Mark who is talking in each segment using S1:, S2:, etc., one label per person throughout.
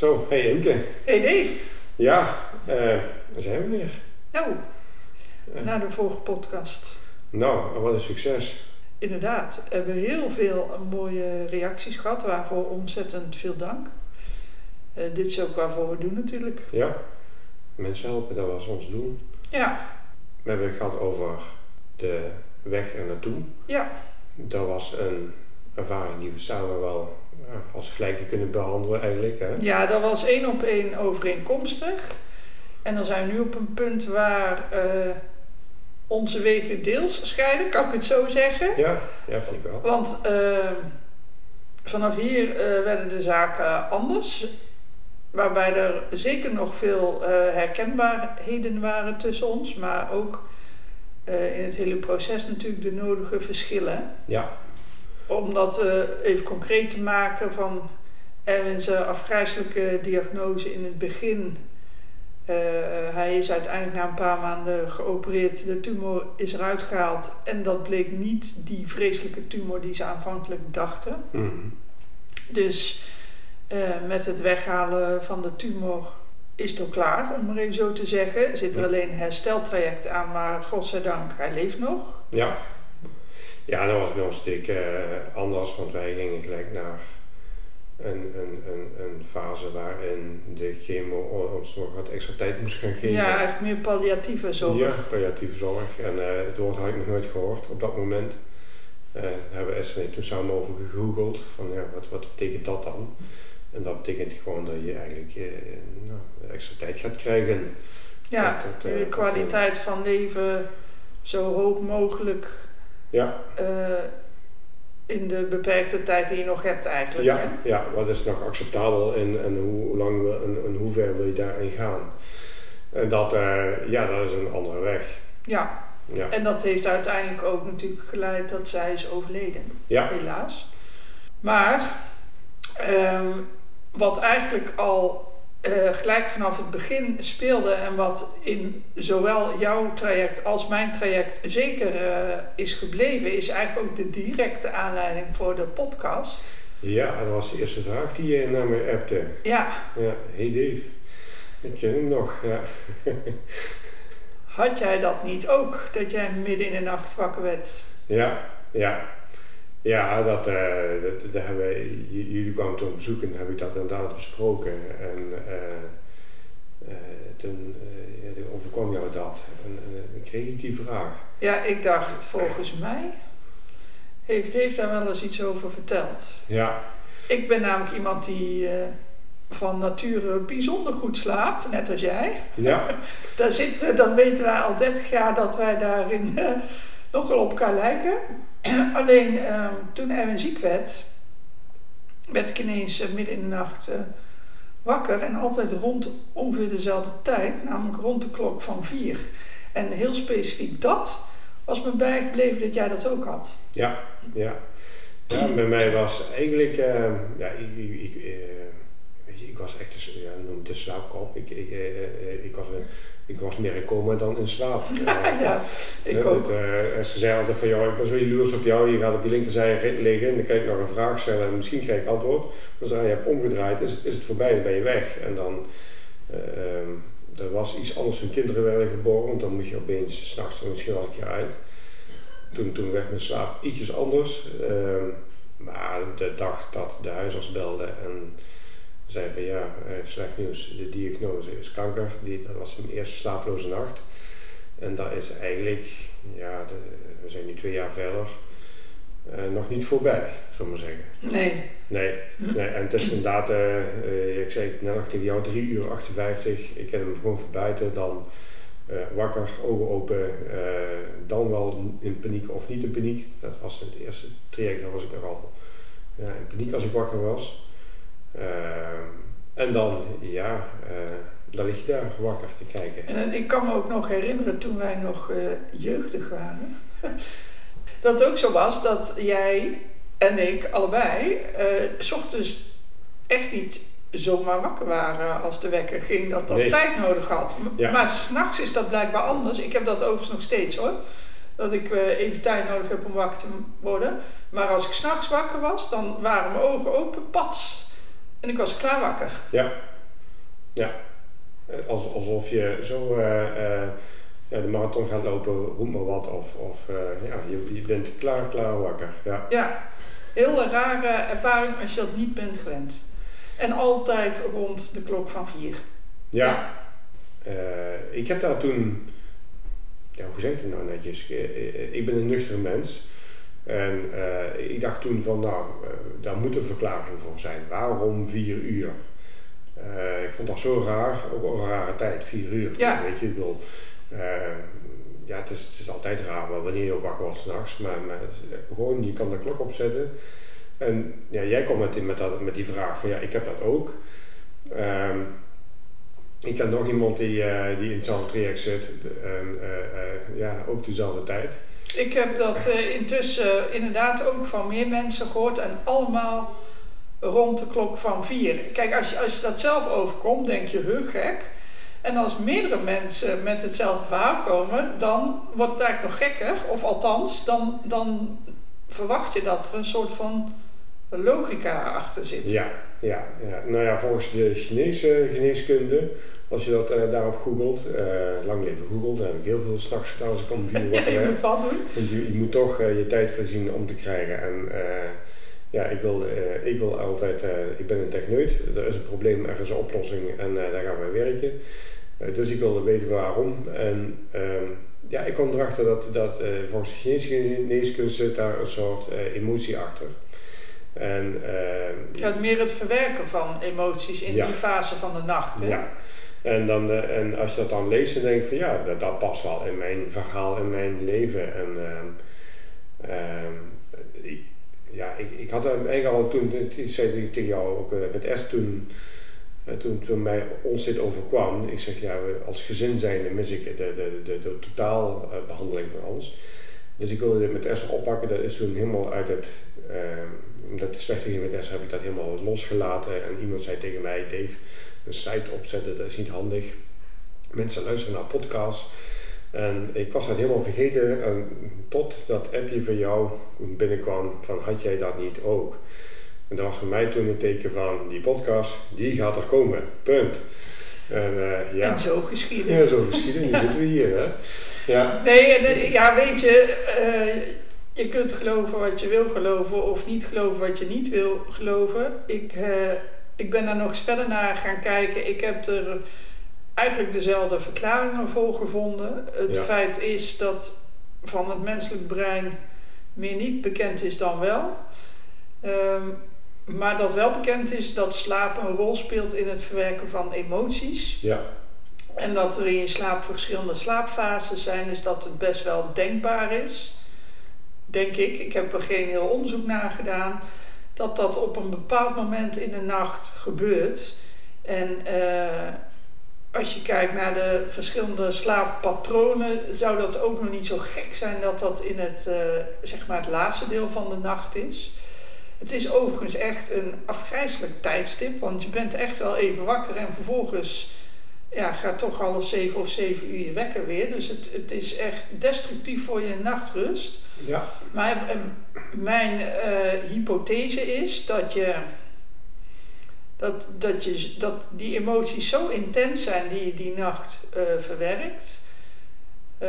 S1: Zo, hey Imke.
S2: Hey Dave.
S1: Ja, eh, daar zijn we weer.
S2: Nou, na de vorige podcast.
S1: Nou, wat een succes.
S2: Inderdaad, we hebben heel veel mooie reacties gehad, waarvoor ontzettend veel dank. Eh, dit is ook waarvoor we doen natuurlijk.
S1: Ja, mensen helpen, dat was ons doel.
S2: Ja,
S1: We hebben het gehad over de weg er naartoe.
S2: ja,
S1: Dat was een ervaring die we samen wel als gelijke kunnen behandelen eigenlijk. Hè?
S2: ja, dat was één op één overeenkomstig. En dan zijn we nu op een punt waar eh, onze wegen deels scheiden, kan ik het zo zeggen.
S1: Ja, ja vind ik wel.
S2: Want eh, vanaf hier eh, werden de zaken anders. Waarbij er zeker nog veel herkenbaarheden waren tussen ons. Maar ook in het hele proces natuurlijk de nodige verschillen.
S1: Ja,
S2: Om dat eh, even concreet te maken van Erwin's eh, afgrijzelijke diagnose in het begin. Eh, hij is uiteindelijk na een paar maanden geopereerd. De tumor is eruit gehaald. En dat bleek niet die vreselijke tumor die ze aanvankelijk dachten.
S1: mhm.
S2: Dus met het weghalen van de tumor is het ook klaar, om maar even zo te zeggen. Er zit er alleen een hersteltraject aan, maar godzijdank, hij leeft nog.
S1: ja. Ja, dat was bij ons natuurlijk eh, anders, want wij gingen gelijk naar een, een, een, een fase waarin de chemo ons nog wat extra tijd moest gaan geven.
S2: Ja, eigenlijk meer palliatieve zorg.
S1: Ja, palliatieve zorg. En eh, het woord had ik nog nooit gehoord op dat moment. Eh, daar hebben Esther en ik toen samen over gegoogeld. Van ja, wat, wat betekent dat dan? En dat betekent gewoon dat je eigenlijk nou, extra tijd gaat krijgen.
S2: Ja,
S1: tot,
S2: kwaliteit van leven zo hoog mogelijk
S1: Ja,
S2: eh, in de beperkte tijd die je nog hebt eigenlijk. hè?
S1: ja, ja, wat is nog acceptabel en, en hoe, lang wil, en, en hoe ver wil je daarin gaan? En dat, eh, ja, dat is een andere weg.
S2: ja,
S1: Ja,
S2: en dat heeft uiteindelijk ook natuurlijk geleid dat zij is overleden.
S1: ja,
S2: helaas. Maar ehm, wat eigenlijk al eh, gelijk vanaf het begin speelde en wat in zowel jouw traject als mijn traject zeker eh, is gebleven, is eigenlijk ook de directe aanleiding voor de podcast.
S1: ja, dat was de eerste vraag die je naar me appte.
S2: Ja,
S1: Ja, hey Dave. Ik ken hem nog, ja.
S2: had jij dat niet ook, dat jij midden in de nacht wakker werd?
S1: Ja, ja. Ja, dat, eh, dat, dat hebben wij, jullie kwamen toen op bezoek en heb ik dat inderdaad besproken. En eh, eh, toen ja, overkwam jou dat. En, kreeg ik die vraag.
S2: Ja, ik dacht, volgens mij heeft Dave daar wel eens iets over verteld.
S1: Ja,
S2: Ik ben namelijk iemand die van nature bijzonder goed slaapt, net als jij.
S1: ja,
S2: Daar zit, dan weten wij al 30 jaar dat wij daarin nogal op elkaar lijken. Alleen eh, toen Erwin ziek werd, werd ik ineens eh, midden in de nacht eh, wakker. En altijd rond ongeveer dezelfde tijd, namelijk rond de klok van vier. En heel specifiek dat was me bijgebleven dat jij dat ook had.
S1: ja, ja. Ja, bij mij was eigenlijk, eh, ja, ik, ik, eh, weet je, ik was echt, een s- ja, noem het een slaapkop. Ik, ik, eh, eh, ik, was, een- ik was meer in coma dan in slaap.
S2: Ja, ik
S1: Ja,
S2: ook.
S1: Het, eh, ze zei altijd van, joh, ik ben zo jaloers op jou. Je gaat op je linkerzij liggen en dan kan ik nog een vraag stellen en misschien krijg ik antwoord. Maar zodra je hebt omgedraaid, is, is het voorbij en ben je weg. En dan, eh, er was iets anders toen kinderen werden geboren, want dan moet je opeens s'nachts misschien wel een keer uit. Toen, toen werd mijn slaap ietsjes anders. Ehm, maar de dag dat de huisarts belde en zei van ja, eh, slecht nieuws, de diagnose is kanker. Die, dat was mijn eerste slaaploze nacht. En dat is eigenlijk, ja, de, we zijn nu twee jaar verder, eh, nog niet voorbij, zullen we maar zeggen.
S2: Nee,
S1: Nee, nee en het is inderdaad, eh, ik zei het net nog tegen jou, 3 uur 58. Ik ken hem gewoon van buiten, dan wakker, ogen open, dan wel in paniek of niet in paniek. Dat was het eerste traject, daar was ik nogal ja, in paniek als ik wakker was. Ehm, en dan, ja, eh, dan lig je daar wakker te kijken.
S2: En ik kan me ook nog herinneren toen wij nog eh, jeugdig waren. dat het ook zo was dat jij en ik allebei eh, s ochtends echt niet zomaar wakker waren als de wekker ging. Dat dat
S1: Nee.
S2: tijd nodig had.
S1: Ja.
S2: Maar s'nachts is dat blijkbaar anders. Ik heb dat overigens nog steeds hoor. Dat ik even tijd nodig heb om wakker te worden. Maar als ik s'nachts wakker was, dan waren mijn ogen open, pats. En ik was klaar wakker.
S1: Ja. Ja. Eh, Als, alsof je zo eh, eh, ja, de marathon gaat lopen, roep maar wat. Of, of ja, je, je bent klaar, klaar wakker. Ja.
S2: Ja, heel een rare ervaring als je dat niet bent gewend. En altijd rond de klok van vier.
S1: Ja. Ik heb daar toen, ja, hoe zeg ik het nou netjes? Ik ben een nuchtere mens. En eh, ik dacht toen van, nou, eh, daar moet een verklaring voor zijn. Waarom vier uur? Eh, ik vond dat zo raar, ook een rare tijd, vier uur.
S2: Ja.
S1: Weet je, ik bedoel, ja, het is, het is altijd raar maar wanneer je ook wakker wordt s'nachts. Maar, maar gewoon, je kan de klok opzetten. En ja, jij kwam met die, met, dat, met die vraag van, ja, ik heb dat ook. Ehm, ik ken nog iemand die, die in hetzelfde traject zit. En ja, ook dezelfde tijd.
S2: Ik heb dat eh, intussen inderdaad ook van meer mensen gehoord en allemaal rond de klok van vier. Kijk, als je, als je dat zelf overkomt, denk je, heel gek. En als meerdere mensen met hetzelfde verhaal komen, dan wordt het eigenlijk nog gekker. Of althans, dan, dan verwacht je dat er een soort van logica achter zit.
S1: Ja, ja, ja. Nou ja, volgens de Chinese geneeskunde, als je dat eh, daarop googelt, eh, lang leven Google, daar heb ik heel veel s'nachts gedaan als ik om vier uur
S2: je moet wat doen.
S1: Want je, je moet toch eh, je tijd voorzien om te krijgen. En ja, ik wil, ik wil altijd, ik ben een techneut, er is een probleem, er is een oplossing en daar gaan wij werken. Dus ik wilde weten waarom. En ehm, ja, ik kwam erachter dat, dat volgens de Chinese geneeskunde zit daar een soort emotie achter. En ehm,
S2: Ja, meer het verwerken van emoties in
S1: Ja.
S2: die fase van de nacht. Hè?
S1: ja. En, dan, eh, en als je dat dan leest, dan denk ik van ja, dat, dat past wel in mijn verhaal, in mijn leven. En ehm, ehm, ik, ja, ik, ik had eigenlijk al toen, ik zei tegen jou ook eh, met S toen, eh, toen, toen mij ons dit overkwam. Ik zeg ja, als gezin zijnde mis ik de, de, de, de totaalbehandeling van ons. Dus ik wilde dit met S oppakken. Dat is toen helemaal uit het, ehm, omdat het slecht ging met S, heb ik dat helemaal losgelaten. En iemand zei tegen mij, Dave, een site opzetten, dat is niet handig. Mensen luisteren naar podcasts. En ik was dat helemaal vergeten en tot dat appje van jou binnenkwam van had jij dat niet ook? En dat was voor mij toen een teken van die podcast, die gaat er komen. Punt. En eh, ja,
S2: En zo geschieden.
S1: ja, zo geschieden, nu zitten we hier hè. Ja,
S2: Nee, en, eh, ja, weet je, eh, je kunt geloven wat je wil geloven of niet geloven wat je niet wil geloven. Ik, ik ben daar nog eens verder naar gaan kijken. Ik heb er eigenlijk dezelfde verklaringen voor gevonden. Het
S1: Ja.
S2: feit is dat van het menselijk brein meer niet bekend is dan wel. Ehm, maar dat wel bekend is dat slaap een rol speelt in het verwerken van emoties.
S1: ja,
S2: En dat er in slaap verschillende slaapfases zijn, dus dat het best wel denkbaar is. Denk ik, ik heb er geen heel onderzoek naar gedaan, dat dat op een bepaald moment in de nacht gebeurt. En eh, als je kijkt naar de verschillende slaappatronen, zou dat ook nog niet zo gek zijn dat dat in het, eh, zeg maar het laatste deel van de nacht is. Het is overigens echt een afgrijzelijk tijdstip, want je bent echt wel even wakker en vervolgens ja, gaat toch half zeven of zeven uur je wekker weer. Dus het, het is echt destructief voor je nachtrust.
S1: ja,
S2: Maar eh, mijn eh, hypothese is dat je. Dat, dat, je, dat die emoties zo intens zijn die je die nacht eh, verwerkt. eh,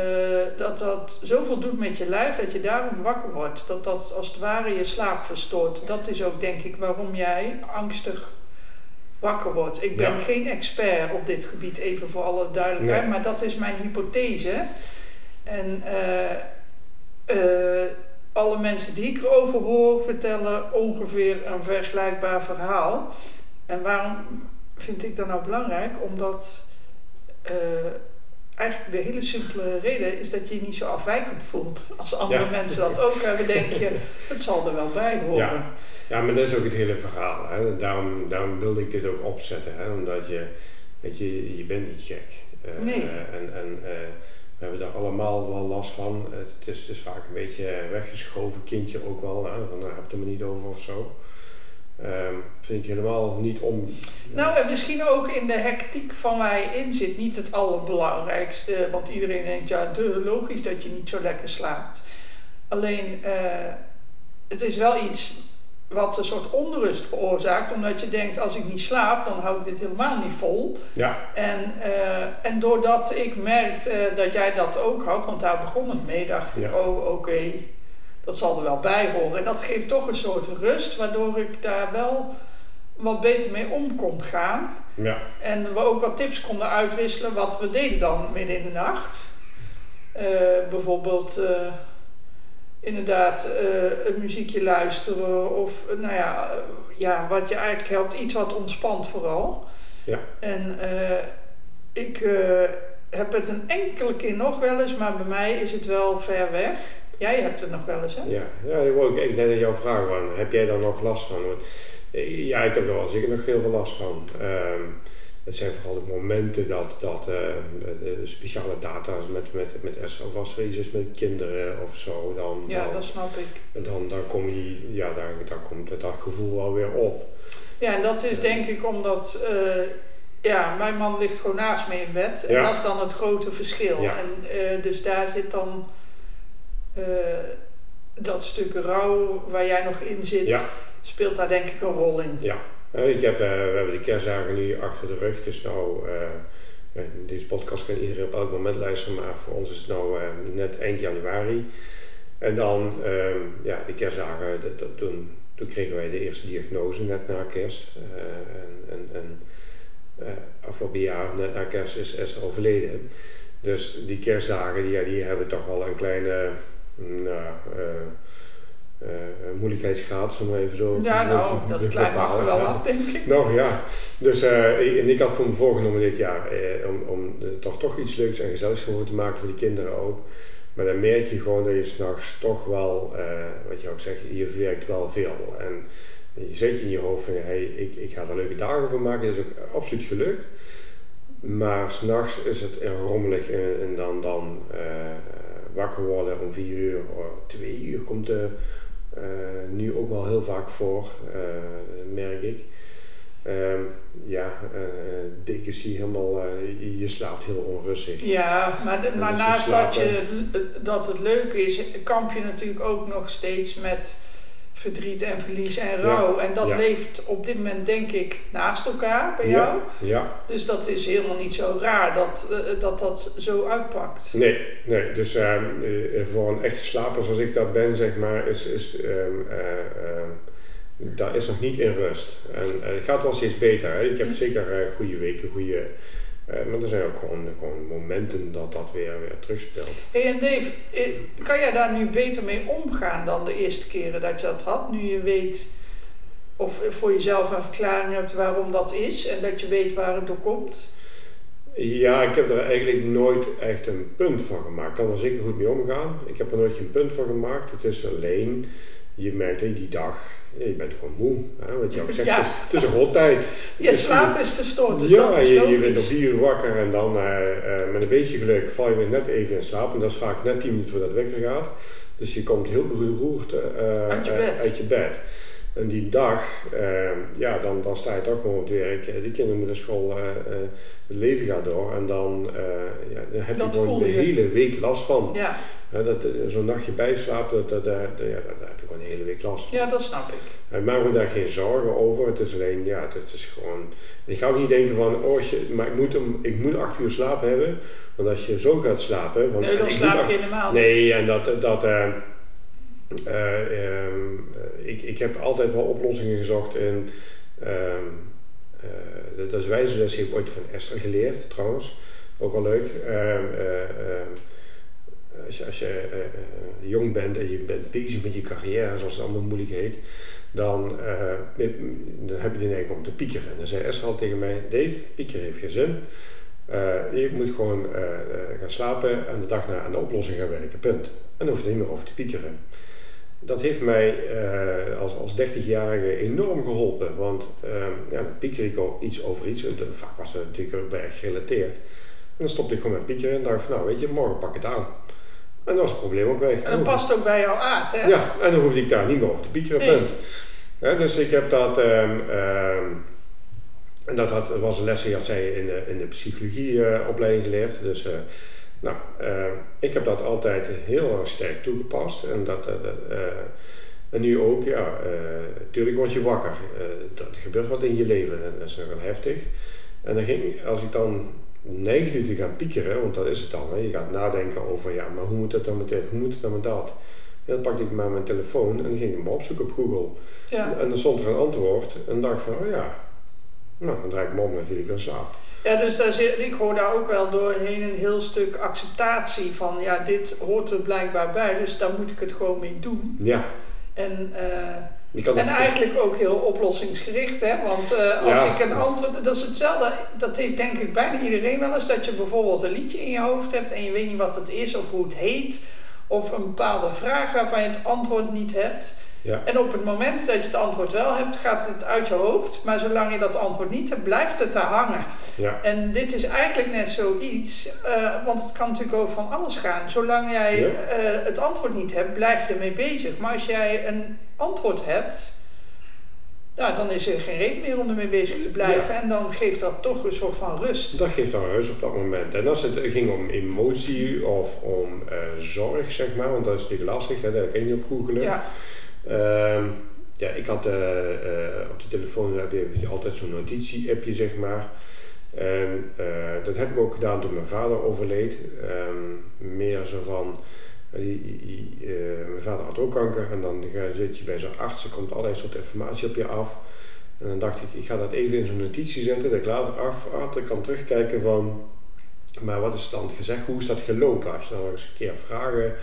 S2: dat dat zoveel doet met je lijf dat je daarom wakker wordt. Dat dat als het ware je slaap verstoort. Dat is ook denk ik waarom jij angstig wakker wordt. Ik ben
S1: Ja.
S2: geen expert op dit gebied, even voor alle duidelijkheid.
S1: Nee.
S2: Maar dat is mijn hypothese. En eh, eh, alle mensen die ik erover hoor vertellen ongeveer een vergelijkbaar verhaal. En waarom vind ik dat nou belangrijk? Omdat eh, eigenlijk de hele simpele reden is dat je je niet zo afwijkend voelt. Als andere
S1: Ja.
S2: mensen dat ook hebben, denk je, het zal er wel bij horen.
S1: Ja. Ja, maar dat is ook het hele verhaal. Hè. Daarom, daarom wilde ik dit ook opzetten. Hè. Omdat je, weet je, je bent niet gek. Eh,
S2: Nee.
S1: eh, en en eh, we hebben daar allemaal wel last van. Het is, het is vaak een beetje weggeschoven kindje ook wel. Hè. Van, daar heb je het er maar niet over of zo. Ehm, vind ik helemaal niet om...
S2: Nou, en misschien ook in de hectiek van waar je in zit niet het allerbelangrijkste. Want iedereen denkt, ja, de, logisch dat je niet zo lekker slaapt. Alleen, eh, het is wel iets wat een soort onrust veroorzaakt. Omdat je denkt, als ik niet slaap, dan hou ik dit helemaal niet vol.
S1: Ja,
S2: En, eh, en doordat ik merkte dat jij dat ook had, want daar begon het mee, dacht ik, oh oké, dat zal er wel bij horen. En dat geeft toch een soort rust, waardoor ik daar wel wat beter mee om kon gaan.
S1: ja,
S2: En we ook wat tips konden uitwisselen wat we deden dan midden in de nacht. Eh, bijvoorbeeld eh, inderdaad eh, een muziekje luisteren of nou ja, ja, wat je eigenlijk helpt, iets wat ontspant vooral.
S1: Ja.
S2: En ik heb het een enkele keer nog wel eens, maar bij mij is het wel ver weg. Jij hebt het nog wel eens, hè?
S1: ja. Ja, ik wou net aan jouw vraag van, heb jij daar nog last van? Want, eh, ja, ik heb er wel zeker nog heel veel last van. Ehm, het zijn vooral de momenten dat, dat eh, de, speciale data's met, met, met S of als er met kinderen of zo, dan,
S2: Ja,
S1: dan,
S2: dat snap ik.
S1: dan, dan, kom je, ja, dan, dan komt het, dat gevoel wel weer op.
S2: Ja, en dat is denk ik omdat, eh, ja, mijn man ligt gewoon naast me in bed. En
S1: Ja.
S2: dat is dan het grote verschil.
S1: Ja.
S2: En dus daar zit dan eh, dat stuk rouw waar jij nog in zit,
S1: Ja.
S2: speelt daar denk ik een rol in.
S1: Ja, Eh, ik heb, eh, we hebben de kerstdagen nu achter de rug. Dus nou, deze podcast kan iedereen op elk moment luisteren, maar voor ons is het nou net eind januari. En dan, ehm, ja, de kerstdagen, dat- dat- toen, toen kregen wij de eerste diagnose net na kerst. En en, en afgelopen jaar, net na kerst, is Esther overleden. Dus die kerstdagen, die, ja, die hebben toch wel een kleine, nou, eh, eh, moeilijkheidsgraad, zullen we even zo
S2: Ja, nou, dat mag er
S1: bepalen.
S2: wel af, denk ik.
S1: Nou ja, dus eh, ik- en ik had voor me voorgenomen dit jaar eh, om, om er toch, toch iets leuks en gezelligs voor te maken voor de kinderen ook. Maar dan merk je gewoon dat je s'nachts toch wel, eh, wat je ook zegt, je verwerkt wel veel. En je zet je in je hoofd van, hey, ik, ik ga er leuke dagen van maken. Dat is ook absoluut gelukt. Maar s'nachts is het er rommelig en, en dan, dan eh, wakker worden om vier uur, of twee uur komt de, eh, nu ook wel heel vaak voor, eh, merk ik. Ehm, ja, eh dekens die helemaal, je, je slaapt heel onrustig.
S2: Ja, maar, de- maar
S1: dus
S2: naast dat, je, dat het leuke is, kamp je natuurlijk ook nog steeds met verdriet en verlies en rouw. en dat
S1: ja.
S2: leeft op dit moment denk ik naast elkaar bij
S1: Ja.
S2: jou.
S1: Ja,
S2: Dus dat is helemaal niet zo raar dat eh, dat, dat zo uitpakt.
S1: nee, nee. Dus ehm, eh, voor een echte slaper zoals ik dat ben, zeg maar, is, is, ehm, eh, ehm, dat is nog niet in rust. En het gaat wel steeds beter. Hè? Ik heb zeker goede weken, goede... eh, maar er zijn ook gewoon, gewoon momenten dat dat weer, weer terugspeelt.
S2: Hey, en Dave, eh, kan jij daar nu beter mee omgaan dan de eerste keren dat je dat had? Nu je weet of voor jezelf een verklaring hebt waarom dat is en dat je weet waar het door komt?
S1: Ja, ik heb er eigenlijk nooit echt een punt van gemaakt. Ik kan er zeker goed mee omgaan. Ik heb er nooit geen punt van gemaakt. Het is alleen, je merkt die dag, ja, je bent gewoon moe. Hè? Wat je ook zegt,
S2: Ja.
S1: het, is, het is een rottijd.
S2: Je
S1: Dus
S2: slaap is verstoord, dus
S1: ja,
S2: dat is
S1: je, je bent om vier uur wakker en dan eh, eh, met een beetje geluk val je weer net even in slaap. En dat is vaak net tien minuten voordat het wekker gaat. Dus je komt heel beroerd eh,
S2: Uit je
S1: eh,
S2: bed.
S1: uit je bed. En die dag, eh, ja, dan, dan sta je toch gewoon op het werk. Eh, Die kinderen moeten school, eh, eh, het leven gaat door. En dan, eh, ja, dan heb
S2: Dat
S1: je gewoon de
S2: je.
S1: hele week last van.
S2: Ja,
S1: dat, Zo'n nachtje bijslapen, dat, dat, dat, ja, daar daar heb je gewoon de hele week last van.
S2: ja, dat snap ik.
S1: Ik maak me daar geen zorgen over. Het is alleen, ja, het is gewoon... Ik ga ook niet denken van, oh, maar ik moet, ik moet acht uur slaap hebben. Want als je zo gaat slapen... Van,
S2: Nee,
S1: en
S2: dan slaap je helemaal.
S1: Nee, en dat... dat ehm, ik, ik heb altijd wel oplossingen gezocht in... ehm, eh, dat- is wijze heb ik ooit van Esther geleerd, trouwens. Ook wel leuk. Ehm, eh, ehm, als je, als je eh, eh, jong bent en je bent bezig met je carrière, zoals het allemaal moeilijk heet, dan, eh, dan heb je de neiging om te piekeren. En dan zei Esther al tegen mij, Dave, piekeren heeft geen zin. Eh, je moet gewoon eh, eh, gaan slapen en de dag na aan de oplossing gaan werken, punt. En dan hoef je niet meer over te piekeren. Dat heeft mij eh, als, als 30-jarige enorm geholpen, want ehm, ja, pieker ik ook iets over iets. Vaak was het natuurlijk werk gerelateerd. En dan stopte ik gewoon met piekeren en dacht van, nou weet je, morgen pak ik het aan. En dan was het probleem ook weg.
S2: En dat past ook bij jouw aard, hè?
S1: Ja, en dan hoefde ik daar niet meer over te piekeren,
S2: Nee.
S1: punt. Ja, dus ik heb dat... ehm, ehm, en dat had, was een les die had zij in de, in de psychologieopleiding geleerd. Dus eh, nou, eh, ik heb dat altijd heel erg sterk toegepast. En dat, dat, dat, eh, En nu ook, ja, natuurlijk word je wakker. er gebeurt wat in je leven en dat is nogal heftig. En dan ging, als ik dan neigde te gaan piekeren, want dat is het dan. Hè. Je gaat nadenken over, ja, maar hoe moet het dan met dit, hoe moet het dan met dat? En dan pakte ik maar mijn telefoon en dan ging ik hem opzoeken op Google. Ja. En dan stond er een antwoord en dacht van, oh ja, nou, dan draai ik me om en viel ik in slaap.
S2: Ja, dus daar zit, ik hoor daar ook wel doorheen een heel stuk acceptatie van, ja, dit hoort er blijkbaar bij, dus daar moet ik het gewoon mee doen.
S1: Ja.
S2: En, uh, en eigenlijk ook heel oplossingsgericht, hè? Want uh, als ik een antwoord, dat is hetzelfde, dat heeft denk ik bijna iedereen wel eens, dat je bijvoorbeeld een liedje in je hoofd hebt en je weet niet wat het is of hoe het heet, of een bepaalde vraag waarvan je het antwoord niet hebt. Ja. En op het moment dat je het antwoord wel hebt, gaat het uit je hoofd. Maar zolang je dat antwoord niet hebt, blijft het daar hangen. Ja. En dit is eigenlijk net zoiets, uh, want het kan natuurlijk over van alles gaan. Zolang jij uh, het antwoord niet hebt, blijf je ermee bezig. Maar als jij een antwoord hebt, nou, dan is er geen reden meer om ermee bezig te blijven. En dan geeft dat toch een soort van rust.
S1: Dat geeft dan rust op dat moment. En als het ging om emotie of om uh, zorg, zeg maar, want dat is natuurlijk lastig, hè, dat kan je op googelen. Ja. Ehm, ja, ik had uh, uh, op de telefoon heb je altijd zo'n notitie-appje, zeg maar. En dat heb ik ook gedaan toen mijn vader overleed. Um, meer zo van, die, mijn vader had ook kanker en dan zit je bij zo'n arts, er komt allerlei soort informatie op je af. En dan dacht ik, ik ga dat even in zo'n notitie zetten, dat ik later af, later kan terugkijken van, maar wat is dan gezegd, hoe is dat gelopen? Als je dan eens een keer vragen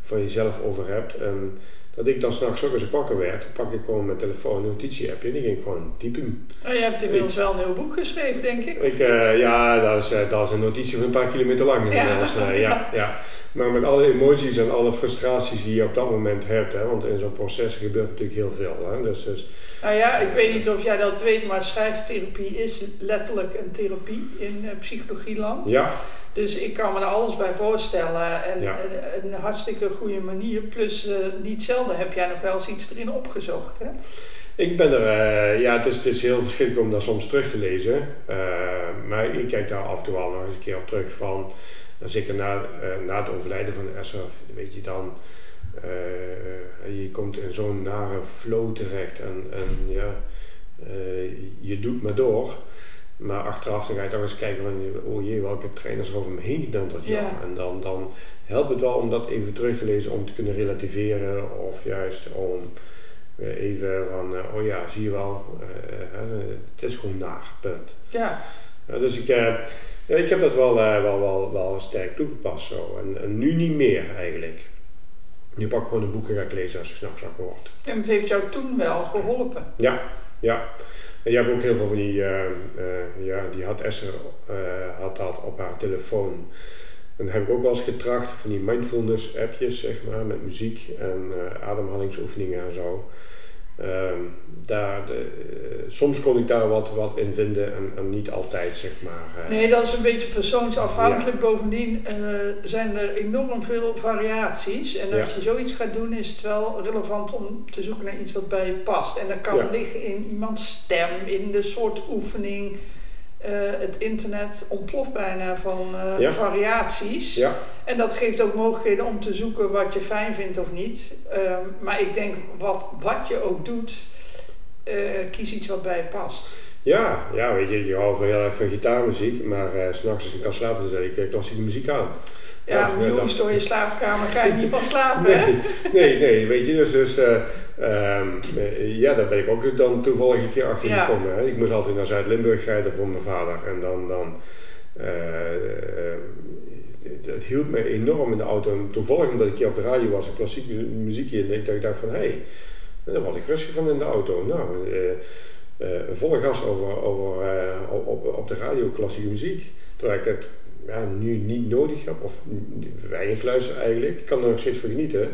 S1: van jezelf over hebt. En dat ik dan s'nachts ook ik wakker werd, pak ik gewoon mijn telefoon, een notitie-appje en die ging gewoon typen.
S2: Oh, je hebt inmiddels wel een heel boek geschreven, denk ik? ik
S1: uh, ja, dat is, uh, dat is een notitie van een paar kilometer lang inmiddels. Ja. Uh, ja, ja. Maar met alle emoties en alle frustraties die je op dat moment hebt, hè, want in zo'n proces gebeurt natuurlijk heel veel. Hè, dus, dus,
S2: nou ja, ik weet niet of jij dat weet, maar schrijftherapie is letterlijk een therapie in psychologieland.
S1: Ja.
S2: Dus ik kan me er alles bij voorstellen. En een, hartstikke goede manier. Plus, niet heb jij nog wel eens iets erin opgezocht. Hè?
S1: Ik ben er, uh, ja, het is, het is heel verschillend om dat soms terug te lezen. Uh, maar ik kijk daar af en toe wel nog eens een keer op terug van. Zeker na, na het overlijden van Esser, weet je dan. je komt in zo'n nare flow terecht en, en ja, je doet maar door. Maar achteraf dan ga je toch eens kijken van, oh jee, welke trainers er over me heen gedaan dat jaar. En dan, dan helpt het wel om dat even terug te lezen, om te kunnen relativeren. Of juist om even van, eh, oh ja, zie je wel, uh, het is gewoon naar, punt.
S2: Ja.
S1: dus ik, uh, ik heb dat wel, wel, wel, wel sterk toegepast zo. En, en, nu niet meer eigenlijk. Nu pak ik gewoon een boek en ga ik lezen als ik s'nachts wakker word.
S2: En het heeft jou toen wel geholpen?
S1: Ja, ja. En je hebt ook heel veel van die, uh, ja, die had Esther uh, had dat op haar telefoon. En dan heb ik ook wel eens getracht van die mindfulness appjes, zeg maar, met muziek en ademhalingsoefeningen en zo. Ehm, daar de, eh, soms kon ik daar wat, wat in vinden en, en niet altijd, zeg maar.
S2: Uh, nee, dat is een beetje persoonsafhankelijk. Bovendien uh, zijn er enorm veel variaties. En als je zoiets gaat doen, is het wel relevant om te zoeken naar iets wat bij je past. En dat kan liggen in iemands stem, in de soort oefening. Uh, het internet ontploft bijna van uh, variaties.
S1: Ja.
S2: En dat geeft ook mogelijkheden om te zoeken wat je fijn vindt of niet. Uh, maar ik denk, wat, wat je ook doet, uh, kies iets wat bij je past.
S1: Ja, ja, weet je, je houdt heel erg van gitaarmuziek, maar s'nachts als ik kan slapen, dan zet ik klassieke muziek aan.
S2: Ja, ja jongens, door je slaapkamer ga je niet van slapen,
S1: nee, hè? Nee, nee, weet je, dus, dus uh, um, ja, daar ben ik ook dan toevallig een keer achter ja. gekomen. Hè. Ik moest altijd naar Zuid-Limburg rijden voor mijn vader en dan, dan uh, het hielp me enorm in de auto. En toevallig omdat ik hier op de radio was, een klassieke muziekje, en ik dacht van, hé, hey, daar word ik rustig van in de auto. Nou, uh, volle gas over, over, op, op de radio klassieke muziek. Terwijl ik het ja, nu niet nodig heb, of weinig luister eigenlijk. Ik kan er nog steeds van genieten.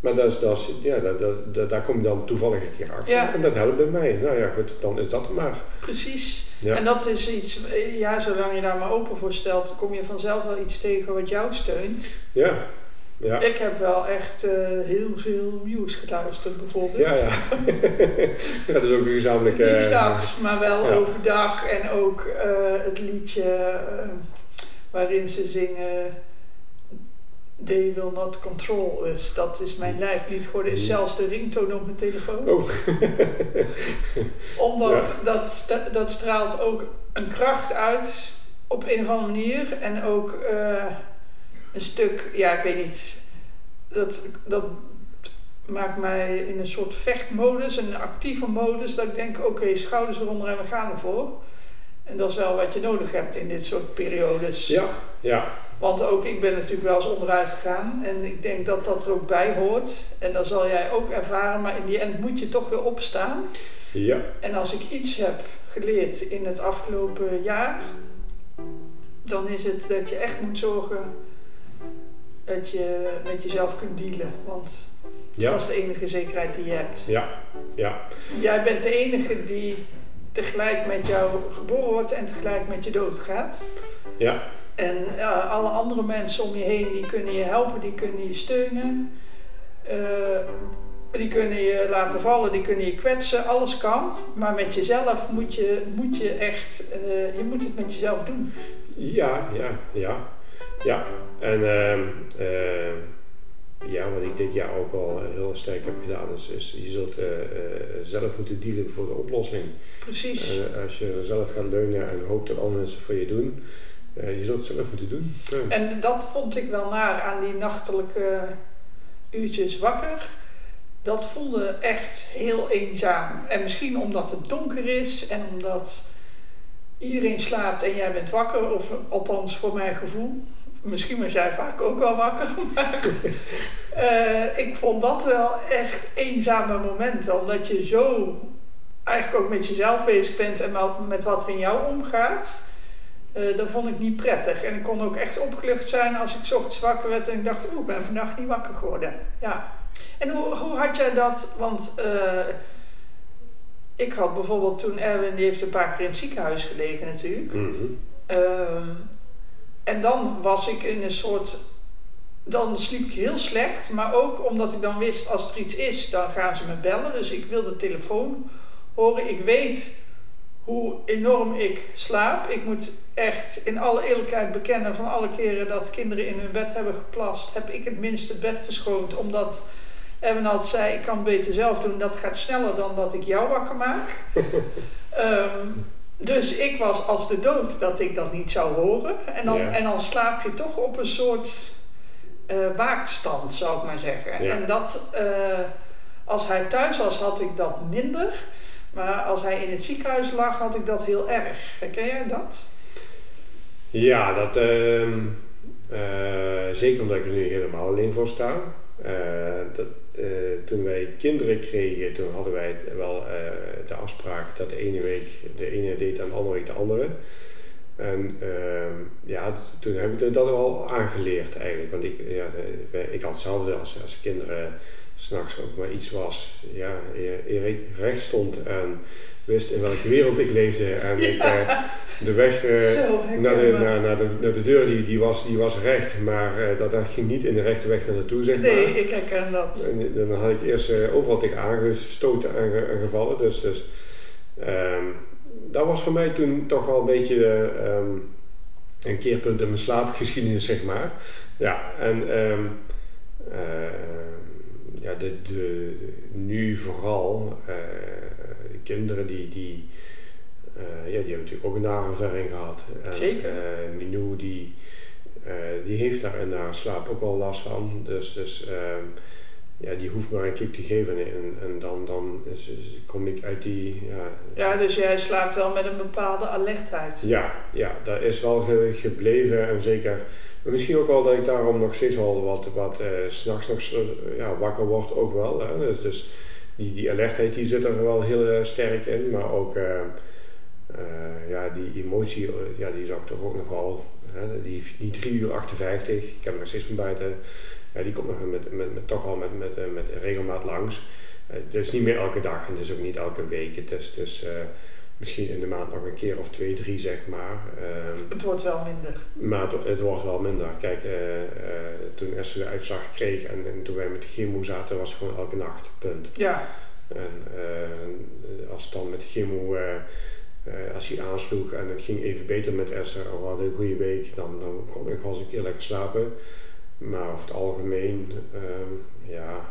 S1: Maar dat is, dat is, ja, dat, dat, daar kom je dan toevallig een keer achter. Ja. En dat helpt bij mij. Nou ja, goed, dan is dat maar.
S2: Precies. Ja. En dat is iets, ja, zolang je daar maar open voor stelt, kom je vanzelf wel iets tegen wat jou steunt.
S1: Ja. Ja.
S2: Ik heb wel echt uh, heel veel nieuws geluisterd, bijvoorbeeld.
S1: Ja, ja. ja dat is ook een gezamenlijke...
S2: Niet s'nachts, maar wel overdag. En ook uh, het liedje... Uh, waarin ze zingen They will not control us. Dat is mijn lijflied geworden. Is zelfs de ringtoon op mijn telefoon.
S1: Oh.
S2: Omdat dat, dat straalt ook een kracht uit op een of andere manier. En ook eh, een stuk, ja, ik weet niet. Dat, dat maakt mij in een soort vechtmodus, een actieve modus. Dat ik denk, oké, schouders eronder en we gaan ervoor. En dat is wel wat je nodig hebt in dit soort periodes.
S1: Ja, ja.
S2: Want ook ik ben natuurlijk wel eens onderuit gegaan. En ik denk dat dat er ook bij hoort. En dat zal jij ook ervaren. Maar in die end moet je toch weer opstaan.
S1: Ja.
S2: En als ik iets heb geleerd in het afgelopen jaar, dan is het dat je echt moet zorgen dat je met jezelf kunt dealen. Want
S1: Ja.
S2: dat is de enige zekerheid die je hebt.
S1: Ja. Ja.
S2: Jij bent de enige die tegelijk met jou geboren wordt en tegelijk met je dood gaat.
S1: Ja.
S2: En ja, alle andere mensen om je heen, die kunnen je helpen, die kunnen je steunen. Eh, die kunnen je laten vallen, die kunnen je kwetsen, alles kan. Maar met jezelf moet je, moet je echt, eh, je moet het met jezelf doen.
S1: Ja, ja, ja. Ja. En ehm, eh, ja, wat ik dit jaar ook wel heel sterk heb gedaan, is, is je zult eh, eh, zelf moeten dealen voor de oplossing.
S2: Precies.
S1: Als je zelf gaat leunen en hoopt dat andere mensen voor je doen, eh, je zult het zelf moeten doen.
S2: En dat vond ik wel naar aan die nachtelijke uurtjes wakker. Dat voelde echt heel eenzaam. En misschien omdat het donker is en omdat iedereen slaapt en jij bent wakker, of althans voor mijn gevoel. Misschien was jij vaak ook wel wakker, maar eh, ik vond dat wel echt eenzame momenten. Omdat je zo eigenlijk ook met jezelf bezig bent en met wat er in jou omgaat. Eh, dat vond ik niet prettig. En ik kon ook echt opgelucht zijn als ik ochtends wakker werd en ik dacht, oeh, ik ben vannacht niet wakker geworden. Ja. En hoe, hoe had jij dat? Want eh, ik had bijvoorbeeld toen Erwin, die heeft een paar keer in het ziekenhuis gelegen natuurlijk.
S1: Mhm.
S2: Ehm, en dan was ik in een soort. Dan sliep ik heel slecht, maar ook omdat ik dan wist als er iets is, dan gaan ze me bellen. Dus ik wil de telefoon horen. Ik weet hoe enorm ik slaap. Ik moet echt in alle eerlijkheid bekennen van alle keren dat kinderen in hun bed hebben geplast, heb ik het minst het bed verschoond. Omdat Erwin altijd zei, ik kan het beter zelf doen. Dat gaat sneller dan dat ik jou wakker maak. Ehm, dus ik was als de dood dat ik dat niet zou horen. En dan,
S1: Ja.
S2: en dan slaap je toch op een soort eh, waakstand, zou ik maar zeggen.
S1: Ja.
S2: En dat, eh, als hij thuis was, had ik dat minder. Maar als hij in het ziekenhuis lag, had ik dat heel erg. Herken jij dat?
S1: Ja, dat, ehm, eh, zeker omdat ik er nu helemaal alleen voor sta. Eh, dat, eh, toen wij kinderen kregen, toen hadden wij wel eh, de afspraak dat de ene week de ene deed en de andere week de andere. En ehm, ja, toen heb ik dat wel aangeleerd eigenlijk. Want ik, ja, ik had hetzelfde als, als kinderen s'nachts ook maar iets was. Ja, eer, ik recht stond en wist in welke wereld ik leefde. En ik eh, de weg eh, naar, de, naar, naar, de, naar de deur, die, die, was, die was recht. Maar eh, dat, dat ging niet in de rechte weg naar naartoe, zeg maar.
S2: Nee, ik herken dat.
S1: En dan had ik eerst overal tegen aangestoten en ge- en gevallen. Dus, dus ehm, dat was voor mij toen toch wel een beetje eh, ehm, een keerpunt in mijn slaapgeschiedenis, zeg maar. Ja, en ehm, ja, de, de, nu vooral eh, de kinderen die, die, eh, ja, die hebben natuurlijk ook een nare gehad. En,
S2: Zeker.
S1: eh, Minou die, die heeft daar in haar slaap ook wel last van. Dus, dus ehm, ja, die hoeft maar een kick te geven en, en dan, dan is, is- kom ik uit die... Ja,
S2: Ja, dus jij slaapt wel met een bepaalde alertheid.
S1: ja, ja, dat is wel ge- gebleven en zeker... Misschien ook wel dat ik daarom nog steeds wel wat, wat eh, s'nachts nog eh, ja, wakker word ook wel. Hè? Dus, dus die, die alertheid die zit er wel heel eh, sterk in, maar ook ja, die emotie, ja, die zag ik toch ook nog wel. Hè? Die, die 3 uur 58, ik hem nog steeds van buiten, ja, die komt nog met, met, met, toch wel met, met, eh, met regelmaat langs. Eh, Het is niet meer elke dag en het is ook niet elke week. Het is, is eh, misschien in de maand nog een keer of twee, drie zeg maar. Ehm,
S2: Het wordt wel minder.
S1: maar het, het wordt wel minder. Kijk, toen Esther de uitslag kreeg en, en toen wij met de chemo zaten, was het gewoon elke nacht. Punt.
S2: Ja,
S1: En als het dan met de chemo, als hij aansloeg en het ging even beter met Esther, en we hadden een goede week, dan, dan kon ik wel eens een keer lekker slapen. Maar over het algemeen, ehm, ja,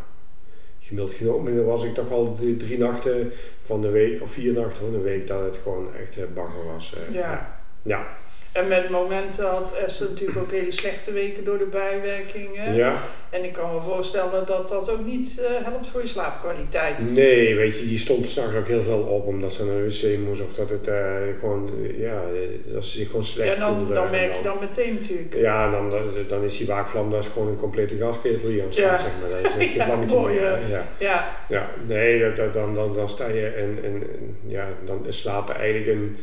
S1: gemiddeld genomen was ik toch wel de drie nachten van de week of vier nachten van de week dat het gewoon echt uh, bagger was.
S2: Ja.
S1: ja.
S2: En met momenten had Esther natuurlijk ook hele slechte weken door de bijwerkingen.
S1: Ja.
S2: En ik kan me voorstellen dat dat ook niet uh, helpt voor je slaapkwaliteit.
S1: Nee, weet je, die stond s'nachts ook heel veel op omdat ze naar de wc moest of dat het uh, gewoon, ja, dat ze zich gewoon slecht
S2: ja, dan,
S1: voelde.
S2: dan merk je dan meteen natuurlijk.
S1: Ja, dan, dan is die waakvlam, dat is gewoon een complete gasketel hier aan
S2: ja.
S1: zeg maar. Dat is geen
S2: ja,
S1: vlammetje
S2: mooi,
S1: meer.
S2: ja.
S1: Ja.
S2: ja.
S1: ja, nee, dan, dan, dan sta je en, en ja, dan is slapen eigenlijk een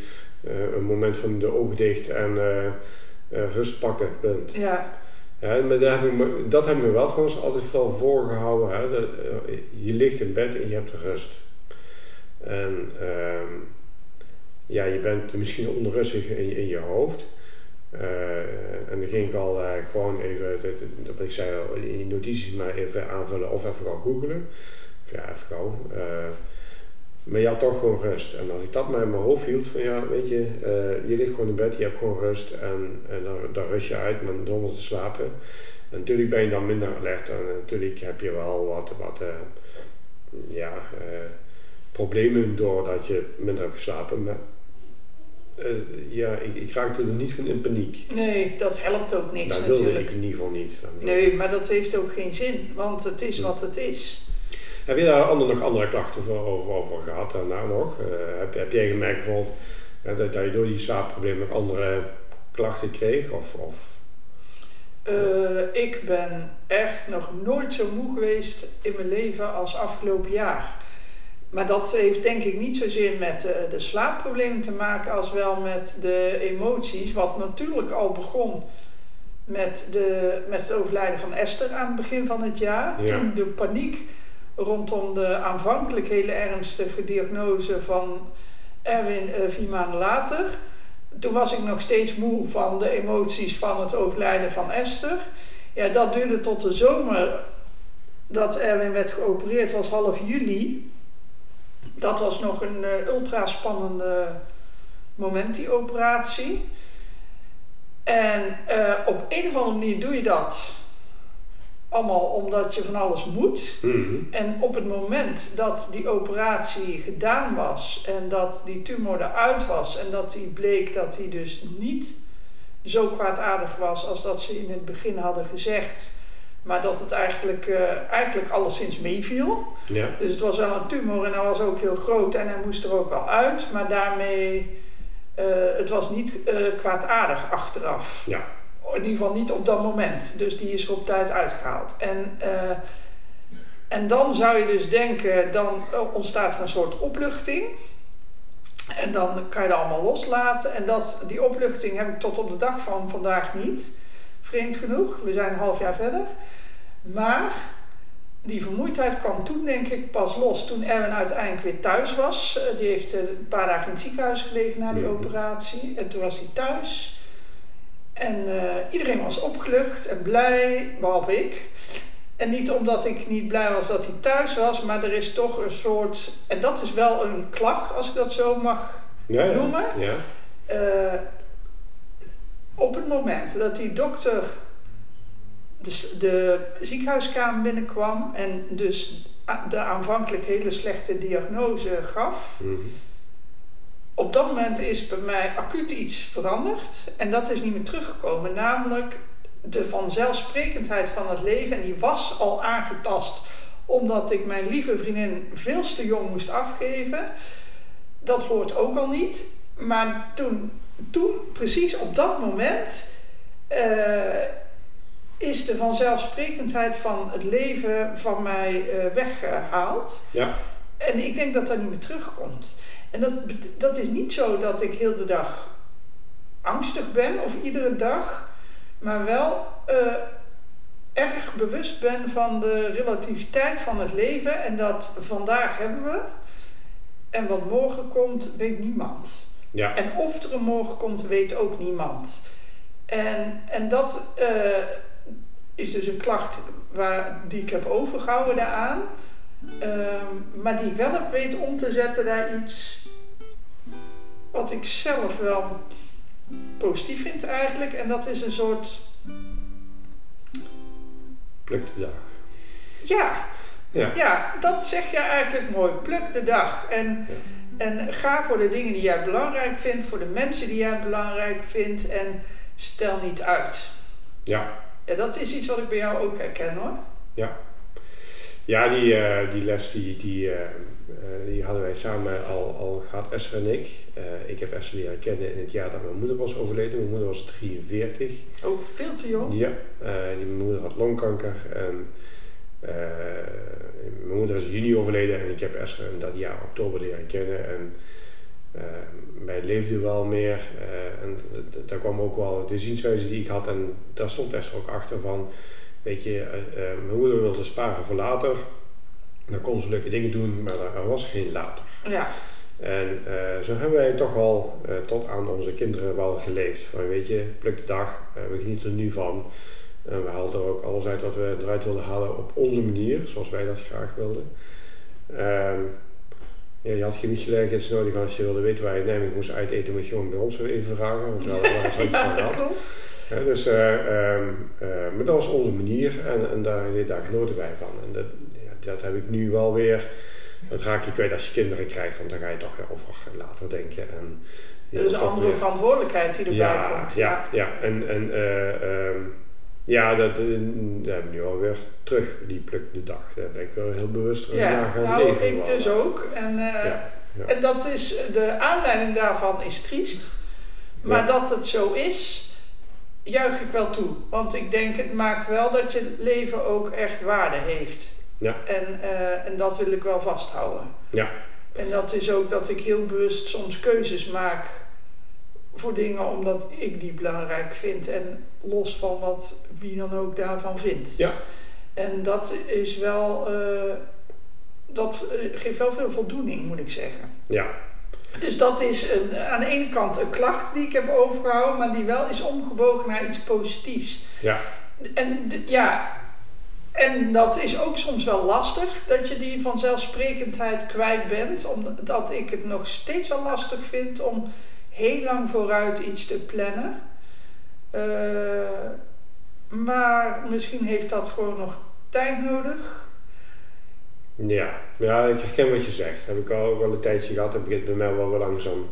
S1: een moment van de ogen dicht en uh, uh, rust pakken, punt.
S2: Ja.
S1: ja maar dat heb, ik me, dat heb ik me wel trouwens altijd wel voorgehouden. Hè? Dat, je ligt in bed en je hebt rust. En ehm, ja, je bent misschien onrustig in, in je hoofd. en dan ging ik al gewoon even, dat, dat ik zei, in die notities maar even aanvullen of even gaan googelen. Of ja, even gauw. Maar je had toch gewoon rust. En als ik dat maar in mijn hoofd hield, van ja, weet je, uh, je ligt gewoon in bed, je hebt gewoon rust en, en dan, dan rust je uit met zonder te slapen. En natuurlijk ben je dan minder alert en natuurlijk heb je wel wat, wat uh, ja, uh, problemen doordat je minder hebt geslapen. Maar ja, ik, ik raakte er niet van in paniek.
S2: Nee, dat helpt ook niks
S1: dat
S2: natuurlijk.
S1: Dat wilde ik in ieder geval niet.
S2: Nee, maar dat heeft ook geen zin, want het is wat het is.
S1: Heb je daar ander, nog andere klachten voor, over, over gehad daarna nog? Uh, heb, heb jij gemerkt bijvoorbeeld uh, dat, dat, je door die slaapproblemen nog andere klachten kreeg? Of, of?
S2: Uh, ik ben echt nog nooit zo moe geweest in mijn leven als afgelopen jaar. Maar dat heeft denk ik niet zozeer met de slaapproblemen te maken als wel met de emoties. Wat natuurlijk al begon met, de, met het overlijden van Esther aan het begin van het jaar.
S1: Ja.
S2: Toen de paniek rondom de aanvankelijk hele ernstige diagnose van Erwin uh, vier maanden later. Toen was ik nog steeds moe van de emoties van het overlijden van Esther. Ja, dat duurde tot de zomer dat Erwin werd geopereerd, was half juli. Dat was nog een uh, ultra spannende moment, die operatie. En uh, op een of andere manier doe je dat allemaal omdat je van alles moet.
S1: Mm -hmm.
S2: En op het moment dat die operatie gedaan was en dat die tumor eruit was en dat die bleek dat die dus niet zo kwaadaardig was als dat ze in het begin hadden gezegd, maar dat het eigenlijk, uh, eigenlijk alleszins meeviel.
S1: Ja.
S2: Dus het was wel een tumor en hij was ook heel groot en hij moest er ook wel uit, maar daarmee, uh, het was niet uh, kwaadaardig achteraf.
S1: Ja.
S2: In ieder geval niet op dat moment. Dus die is er op tijd uitgehaald. En, uh, en dan zou je dus denken, dan ontstaat er een soort opluchting. En dan kan je dat allemaal loslaten. En dat, die opluchting heb ik tot op de dag van vandaag niet. Vreemd genoeg. We zijn een half jaar verder. Maar die vermoeidheid kwam toen denk ik pas los. Toen Erwin uiteindelijk weer thuis was. Uh, die heeft uh, een paar dagen in het ziekenhuis gelegen na die
S1: Mhm.
S2: operatie. En toen was hij thuis. En uh, iedereen was opgelucht en blij, behalve ik. En niet omdat ik niet blij was dat hij thuis was, maar er is toch een soort. En dat is wel een klacht, als ik dat zo mag
S1: Ja, ja.
S2: noemen.
S1: Ja.
S2: Uh, op het moment dat die dokter dus de ziekenhuiskamer binnenkwam en dus de aanvankelijk hele slechte diagnose gaf,
S1: Mhm.
S2: Op dat moment is bij mij acuut iets veranderd en dat is niet meer teruggekomen. Namelijk de vanzelfsprekendheid van het leven en die was al aangetast omdat ik mijn lieve vriendin veel te jong moest afgeven. Dat hoort ook al niet. Maar toen, toen precies op dat moment, uh, is de vanzelfsprekendheid van het leven van mij uh, weggehaald.
S1: Ja.
S2: En ik denk dat dat niet meer terugkomt. En dat, dat is niet zo dat ik heel de dag angstig ben of iedere dag, maar wel uh, erg bewust ben van de relativiteit van het leven en dat vandaag hebben we en wat morgen komt, weet niemand.
S1: Ja.
S2: En of er een morgen komt, weet ook niemand. En, en dat uh, is dus een klacht waar, die ik heb overgehouden daaraan. Um, maar die ik wel heb weten om te zetten naar iets wat ik zelf wel positief vind eigenlijk. En dat is een soort
S1: Pluk de dag.
S2: Ja,
S1: Ja.
S2: ja, dat zeg je eigenlijk mooi. Pluk de dag. En, en ga voor de dingen die jij belangrijk vindt, voor de mensen die jij belangrijk vindt en stel niet uit.
S1: Ja.
S2: Ja, dat is iets wat ik bij jou ook herken hoor.
S1: Ja. Ja, die, eh, die les die, die, eh, eh, die hadden wij samen al, al gehad, Esther en ik. Ik heb Esther leren kennen in het jaar dat mijn moeder was overleden. Mijn moeder was 43.
S2: Ook veel te jong.
S1: Ja, die, mijn moeder had longkanker. En mijn moeder is in juni overleden en ik heb Esther in dat jaar oktober leren kennen. En wij leefden wel meer. en daar kwam ook wel de zienswijze die ik had. En daar stond Esther ook achter van, weet je, eh, mijn moeder wilde sparen voor later. Dan kon ze leuke dingen doen, maar er was geen later.
S2: Ja,
S1: En eh, zo hebben wij toch al eh, tot aan onze kinderen wel geleefd. Van weet je, pluk de dag, we genieten er nu van. En we haalden er ook alles uit wat we eruit wilden halen op onze manier, zoals wij dat graag wilden. Ja, je had geen Michelin-gids nodig als je wilde weten waar je in Nijmegen moest uiteten, moet je gewoon bij ons even vragen, want we hadden er iets van
S2: dat
S1: gehad. Ja, dus, eh, ehm, eh, maar dat was onze manier en, en daar, daar genoten wij van. En dat, ja, dat heb ik nu wel weer. Dat raak je kwijt als je kinderen krijgt, want dan ga je toch weer over later denken. En
S2: Er is een andere
S1: weer-
S2: verantwoordelijkheid die erbij komt.
S1: ja, ja. En, en eh, ehm, ja, dat, eh, dat heb ik nu alweer terug, die pluk de dag. Daar ben ik wel heel bewust
S2: Ja,
S1: naar gaan
S2: nou
S1: leven.
S2: ik dus ook. En, eh,
S1: Ja, ja.
S2: en dat is, de aanleiding daarvan is triest. Maar dat het zo is, juich ik wel toe. Want ik denk, het maakt wel dat je leven ook echt waarde heeft.
S1: Ja.
S2: En, eh, en dat wil ik wel vasthouden.
S1: Ja.
S2: En dat is ook dat ik heel bewust soms keuzes maak voor dingen omdat ik die belangrijk vind. En los van wat wie dan ook daarvan vindt.
S1: Ja.
S2: En dat is wel. eh, dat eh, geeft wel veel voldoening, moet ik zeggen.
S1: ja,
S2: Dus dat is een, aan de ene kant een klacht die ik heb overgehouden, maar die wel is omgebogen naar iets positiefs.
S1: ja,
S2: En ja, en dat is ook soms wel lastig, dat je die vanzelfsprekendheid kwijt bent, omdat ik het nog steeds wel lastig vind om heel lang vooruit iets te plannen. Eh, maar misschien heeft dat gewoon nog tijd nodig.
S1: ja. Ja, ik herken wat je zegt. Heb ik al wel een tijdje gehad. Dat begint bij mij wel weer langzaam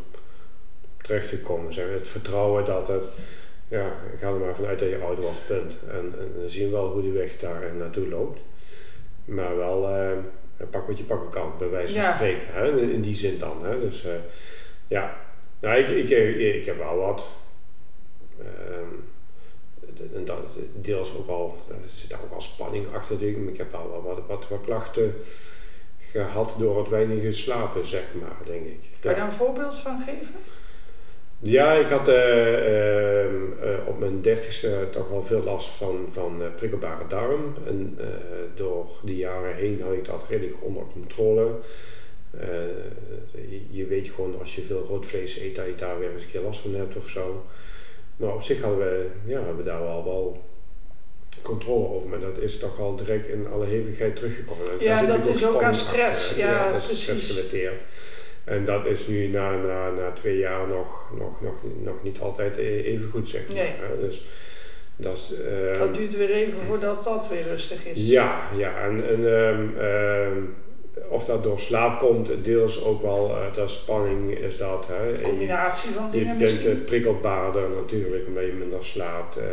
S1: terecht te komen. Zeg. Het vertrouwen dat het... Ja, ik ga er maar vanuit dat je oud wordt, punt. En, en we zien wel hoe die weg daar naartoe loopt. Maar wel, eh, pak wat je pakken kan, bij wijze van
S2: Ja.
S1: spreken. Hè? In, in die zin dan. Hè? Dus eh, ja, nou, ik, ik, ik, heb wel wat. Ehm, en dat deels ook al, er zit daar ook al spanning achter. denk ik. Maar ik heb wel wat, wat, wat klachten gehad door het weinige slapen, zeg maar, denk ik.
S2: Kan je daar een voorbeeld van geven?
S1: Ja, ik had eh, ehm, eh, op mijn dertigste toch wel veel last van, van eh, prikkelbare darm. En door die jaren heen had ik dat redelijk onder controle. Eh, je, weet gewoon als je veel rood vlees eet dat je daar weer eens een keer last van hebt of zo. Maar op zich hadden we, ja, hebben we daar wel, wel controle over. Maar dat is toch al direct in alle hevigheid teruggekomen. Daar
S2: Ja, dat is ook aan stress.
S1: achter.
S2: Ja,
S1: dat is
S2: precies.
S1: stressgerelateerd. En dat is nu na, na, na twee jaar nog, nog, nog, nog niet altijd e- even goed, zeg maar.
S2: Nee.
S1: Dus dat ehm,
S2: Dat duurt weer even voordat dat weer rustig is.
S1: ja, ja. En, en ehm, ehm, of dat door slaap komt, deels ook wel, dat spanning is dat. Hè. Je-
S2: combinatie van
S1: je
S2: dingen
S1: bent
S2: misschien.
S1: eh, prikkelbaarder natuurlijk, omdat je minder slaapt. Eh,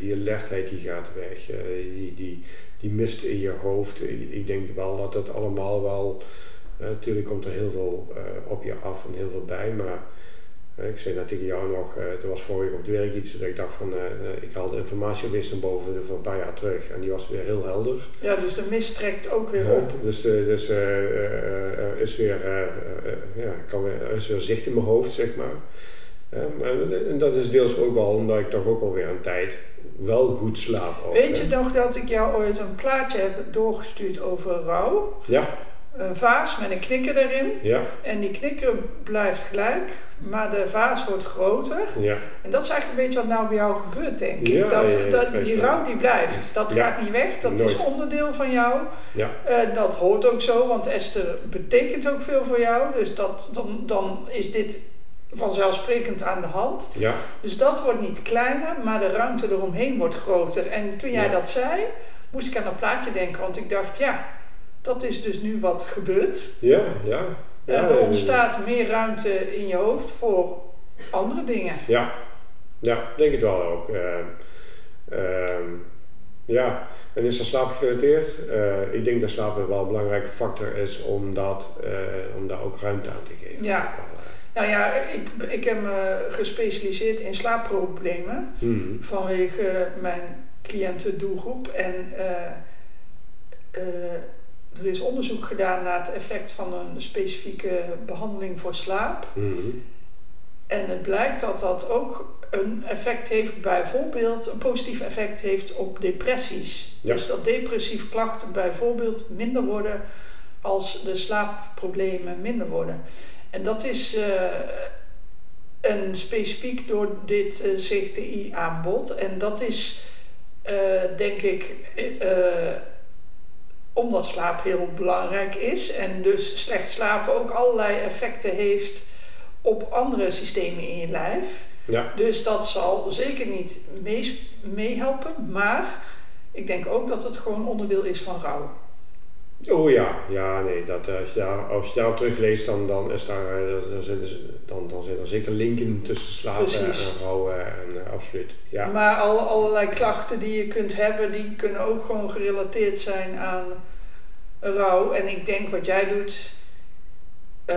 S1: die alertheid die gaat weg. die, die, die mist in je hoofd. Ik, denk wel dat het allemaal wel... natuurlijk komt er heel veel op je af en heel veel bij. Maar ik zei net tegen jou nog, eh er was vorige week op het werk iets dat ik dacht van... eh, eh, ik haalde informatie opeens naar boven van een paar jaar terug. En die was weer heel helder.
S2: Ja, dus de mist trekt ook weer
S1: Ja,
S2: op.
S1: dus eh, dus eh, eh, er is weer, eh, eh, eh, ja, kan weer, er is weer zicht in mijn hoofd, zeg maar. Maar en dat is deels ook wel omdat ik toch ook alweer een tijd wel goed slaap. ook,
S2: Weet
S1: hè.
S2: je nog dat ik jou ooit een plaatje heb doorgestuurd over rouw?
S1: Ja,
S2: Een vaas met een knikker erin.
S1: ja,
S2: En die knikker blijft gelijk, maar de vaas wordt groter.
S1: ja.
S2: En dat is eigenlijk een beetje wat nou bij jou gebeurt, denk ik.
S1: Ja,
S2: dat, dat, die rouw die blijft. Dat gaat niet weg. Dat is onderdeel van jou.
S1: Ja.
S2: Eh, dat hoort ook zo, want Esther betekent ook veel voor jou. Dus dat, dan, dan is dit vanzelfsprekend aan de hand.
S1: Ja,
S2: Dus dat wordt niet kleiner, maar de ruimte eromheen wordt groter. En toen jij dat zei, moest ik aan dat plaatje denken, want ik dacht, ja, dat is dus nu wat gebeurt.
S1: ja, ja. ja
S2: er
S1: nee,
S2: ontstaat meer ruimte in je hoofd voor andere dingen.
S1: Ja, ja, denk het wel ook. Ehm, ehm, ja, en is dat slaapgerelateerd? Eh ik denk dat slaap wel een belangrijke factor is om, dat, eh, om daar ook ruimte aan te geven.
S2: Ja.
S1: Eh,
S2: Nou ja, ik, ik heb me gespecialiseerd in slaapproblemen
S1: mhm.
S2: vanwege mijn cliëntendoelgroep. En eh, eh, er is onderzoek gedaan naar het effect van een specifieke behandeling voor slaap.
S1: Mhm.
S2: En het blijkt dat dat ook een effect heeft, bijvoorbeeld een positief effect heeft op depressies.
S1: Ja.
S2: Dus dat depressieve klachten bijvoorbeeld minder worden als de slaapproblemen minder worden. En dat is eh, een specifiek door dit eh, CGTI aanbod. En dat is eh, denk ik eh, omdat slaap heel belangrijk is en dus slecht slapen ook allerlei effecten heeft op andere systemen in je lijf.
S1: Ja,
S2: Dus dat zal zeker niet meehelpen, maar ik denk ook dat het gewoon onderdeel is van rouw.
S1: Oh ja, ja, nee, dat, eh, als, je daar, als je daarop terugleest, dan, dan, is daar, eh, dan, zitten, ze- dan, dan zijn er zeker linken tussen slapen
S2: Precies.
S1: en rouwen en eh, absoluut. Ja,
S2: Maar alle, allerlei klachten die je kunt hebben, die kunnen ook gewoon gerelateerd zijn aan rouw. En ik denk wat jij doet, eh,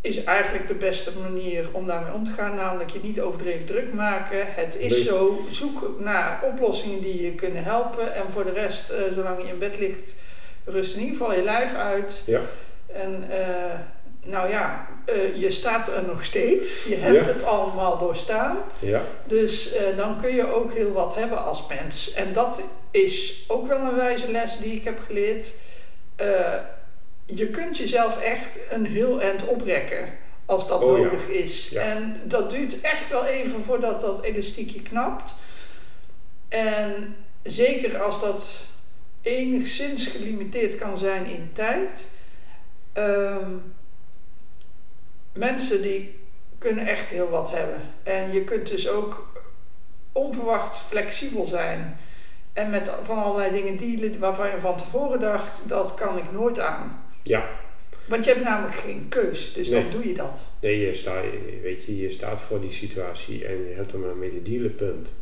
S2: is eigenlijk de beste manier om daarmee om te gaan. Namelijk je niet overdreven druk maken. Het is
S1: Nee.
S2: zo, zoek naar oplossingen die je kunnen helpen. En voor de rest, eh, zolang je in bed ligt, rust in ieder geval je lijf uit.
S1: Ja.
S2: En eh, nou ja, eh, je staat er nog steeds. Je hebt
S1: Ja.
S2: het allemaal doorstaan.
S1: ja,
S2: Dus eh, dan kun je ook heel wat hebben als mens. En dat is ook wel een wijze les die ik heb geleerd. Je kunt jezelf echt een heel eind oprekken als dat
S1: Oh ja.
S2: nodig is.
S1: Ja.
S2: En dat duurt echt wel even voordat dat elastiekje knapt. En zeker als dat enigszins gelimiteerd kan zijn in tijd. Ehm, mensen die kunnen echt heel wat hebben. En je kunt dus ook onverwacht flexibel zijn. En met van allerlei dingen dealen waarvan je van tevoren dacht, dat kan ik nooit aan.
S1: ja.
S2: Want je hebt namelijk geen keus, dus dan doe je dat.
S1: Nee, je, sta, weet je, je staat voor die situatie en je hebt er maar mee te dealen, punt.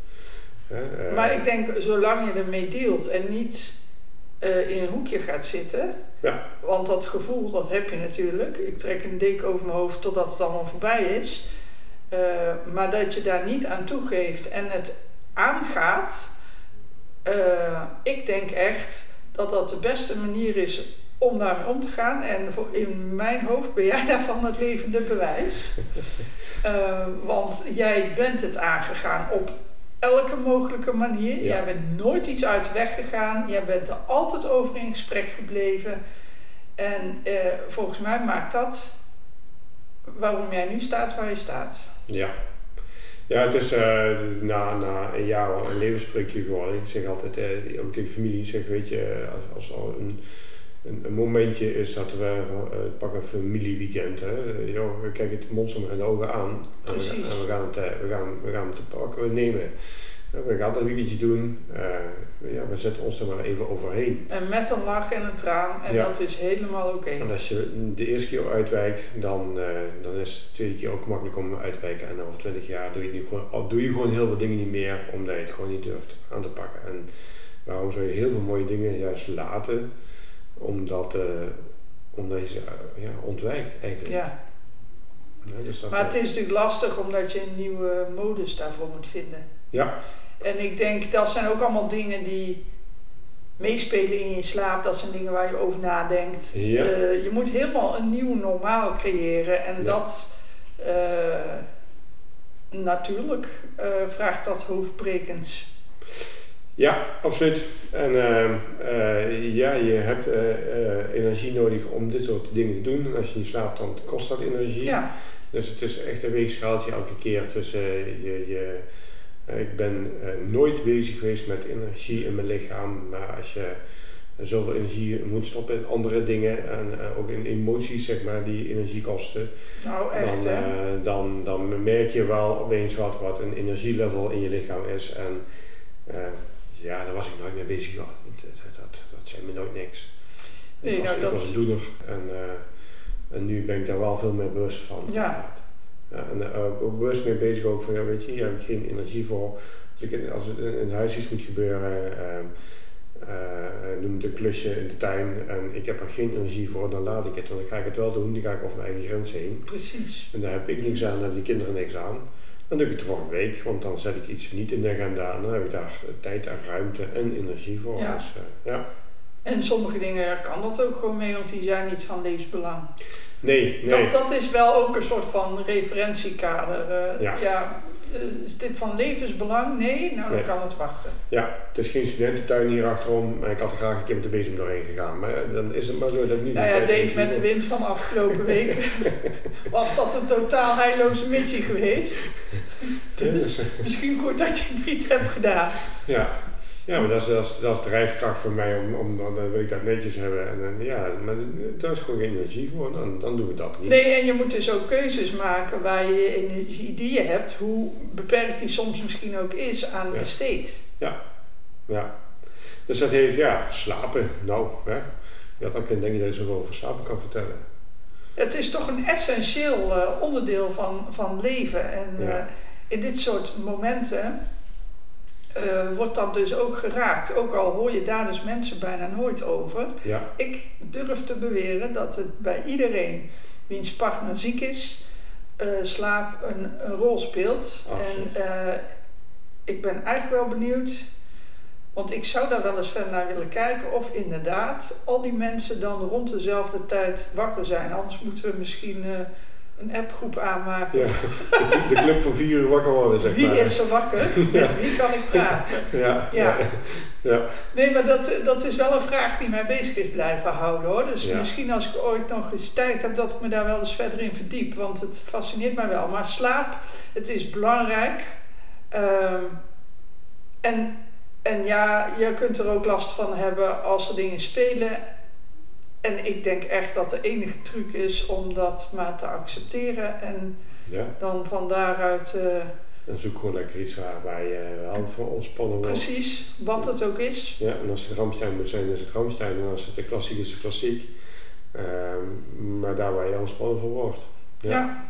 S1: Eh,
S2: Maar ik denk, zolang je ermee dealt en niet eh, in een hoekje gaat zitten.
S1: Ja.
S2: Want dat gevoel, dat heb je natuurlijk. Ik trek een deken over mijn hoofd totdat het allemaal voorbij is. Eh, maar dat je daar niet aan toegeeft en het aangaat. eh, ik denk echt dat dat de beste manier is om daarmee om te gaan. En voor, in mijn hoofd ben jij daarvan het levende bewijs. Want jij bent het aangegaan op elke mogelijke manier. Jij bent nooit iets uit de weg gegaan. Jij bent er altijd over in gesprek gebleven. En eh, volgens mij maakt dat waarom jij nu staat waar je staat.
S1: Ja. Ja, het is eh, na, na een jaar wel een levenspreukje geworden. Ik zeg altijd, eh, ook tegen familie, zeg, weet je, als, als er een, een, een momentje is dat we uh, pakken een familieweekend. Hè. Eh, joh, we kijken het monster in de ogen aan. En we,
S2: Precies.
S1: en we, gaan het, eh, we, gaan, we gaan het te pakken we nemen. We gaan dat weekendje doen. Eh, ja, we zetten ons er maar even overheen.
S2: En met een lach en een traan. En
S1: Ja.
S2: dat is helemaal oké.
S1: En als je de eerste keer uitwijkt, dan, eh, dan is het de tweede keer ook makkelijk om uit te wijken. En over twintig jaar doe je, nu gewoon, doe je gewoon heel veel dingen niet meer, omdat je het gewoon niet durft aan te pakken. En waarom zou je heel veel mooie dingen juist laten? Omdat, eh, omdat je ze eh, ja, ontwijkt eigenlijk.
S2: Ja.
S1: Ja, dus dat,
S2: Maar het
S1: eh,
S2: is natuurlijk lastig omdat je een nieuwe modus daarvoor moet vinden.
S1: Ja,
S2: En ik denk dat zijn ook allemaal dingen die meespelen in je slaap. Dat zijn dingen waar je over nadenkt.
S1: Ja.
S2: Je moet helemaal een nieuw normaal creëren. En
S1: Ja.
S2: dat natuurlijk vraagt dat hoofdbrekens.
S1: Ja, absoluut. En ehm, eh, ja, je hebt eh, eh, energie nodig om dit soort dingen te doen. En als je niet slaapt, dan kost dat energie.
S2: Ja,
S1: Dus het is echt een weegschaaltje elke keer tussen je. je ik ben nooit bezig geweest met energie in mijn lichaam, maar als je zoveel energie moet stoppen in andere dingen en ook in emoties, zeg maar, die energie kosten.
S2: Nou, echt
S1: dan, dan, dan merk je wel opeens wat, wat een energielevel in je lichaam is. En eh, ja, daar was ik nooit mee bezig. joh. Dat, dat, dat, dat zei me nooit niks.
S2: Nee,
S1: ik was,
S2: nou,
S1: ik
S2: dat-
S1: was een doener. En, eh, en nu ben ik daar wel veel meer bewust van.
S2: Ja.
S1: Ja, en eh, ook bewust mee bezig ook van, ja, weet je, hier heb ik geen energie voor. Als, ik, in- als het in, in huis iets moet gebeuren, eh, noem het een klusje in de tuin en ik heb er geen energie voor, dan laat ik het. Want dan ga ik het wel doen, dan ga ik over mijn eigen grens heen.
S2: Precies.
S1: En daar heb ik niks aan, daar hebben die kinderen niks aan. Dan doe ik het de volgende week, want dan zet ik iets niet in de agenda en dan heb ik daar tijd en ruimte en energie voor.
S2: Ja.
S1: Dus, eh, ja.
S2: En sommige dingen kan dat ook gewoon mee, want die zijn niet van levensbelang.
S1: Nee, nee.
S2: Dat, dat is wel ook een soort van referentiekader. eh,
S1: Ja.
S2: ja, is dit van levensbelang? Nee, nou dan
S1: Nee.
S2: kan het wachten.
S1: Ja, het is geen studententuin hier achterom, maar ik had er graag een keer met de bezem doorheen gegaan. Maar eh, dan is het maar zo dat ik nu
S2: Nou ja, Dave met de wind van afgelopen week was dat een totaal heilloze missie geweest. Dus misschien goed dat je het niet hebt gedaan.
S1: Ja, ja maar dat is, dat, is, dat is drijfkracht voor mij, om, om, dan wil ik dat netjes hebben. En ja, maar daar is gewoon geen energie voor, dan, dan doen we dat niet.
S2: Nee, en je moet dus ook keuzes maken waar je energie die je hebt, hoe beperkt die soms misschien ook is, aan
S1: Ja.
S2: besteed.
S1: Ja. Dus dat heeft, ja, slapen. Nou, hè. Ja, dan kun je denken dat je zoveel over slapen kan vertellen.
S2: Het is toch een essentieel eh, onderdeel van, van leven. En
S1: Ja.
S2: eh, in dit soort momenten eh, wordt dat dus ook geraakt. Ook al hoor je daar dus mensen bijna nooit over.
S1: Ja,
S2: Ik durf te beweren dat het bij iedereen wiens partner ziek is, eh, slaap een, een rol speelt.
S1: Absoluut.
S2: En eh, ik ben eigenlijk wel benieuwd, want ik zou daar wel eens verder naar willen kijken of inderdaad al die mensen dan rond dezelfde tijd wakker zijn. Anders moeten we misschien een appgroep aanmaken.
S1: ja. De, de club van vier uur wakker worden, zeg
S2: Wie
S1: maar.
S2: is er wakker? Met wie kan ik praten?
S1: Ja,
S2: Ja.
S1: ja.
S2: Nee, maar dat, dat is wel een vraag die mij bezig is blijven houden hoor. Dus misschien als ik ooit nog eens tijd heb, dat ik me daar wel eens verder in verdiep. Want het fascineert mij wel. Maar slaap, het is belangrijk. Ehm, en, en ja, je kunt er ook last van hebben als er dingen spelen. En ik denk echt dat de enige truc is om dat maar te accepteren. En
S1: ja.
S2: dan van daaruit eh,
S1: En zoek gewoon lekker iets waar, waar je wel van ontspannen wordt.
S2: precies, wat het ook is.
S1: Ja, en als het Ramstein moet zijn, is het Ramstein. En als het de klassiek is, het klassiek. Ehm, maar daar waar je ontspannen van wordt. Ja.
S2: ja.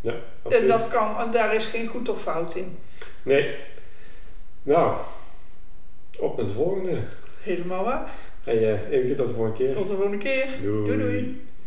S1: Ja,
S2: En dat kan, en daar is geen goed of fout in.
S1: Nee. Nou, op naar de volgende.
S2: Helemaal waar.
S1: En uh, even tot de volgende keer.
S2: Tot de volgende keer.
S1: Doei.
S2: Doei doei.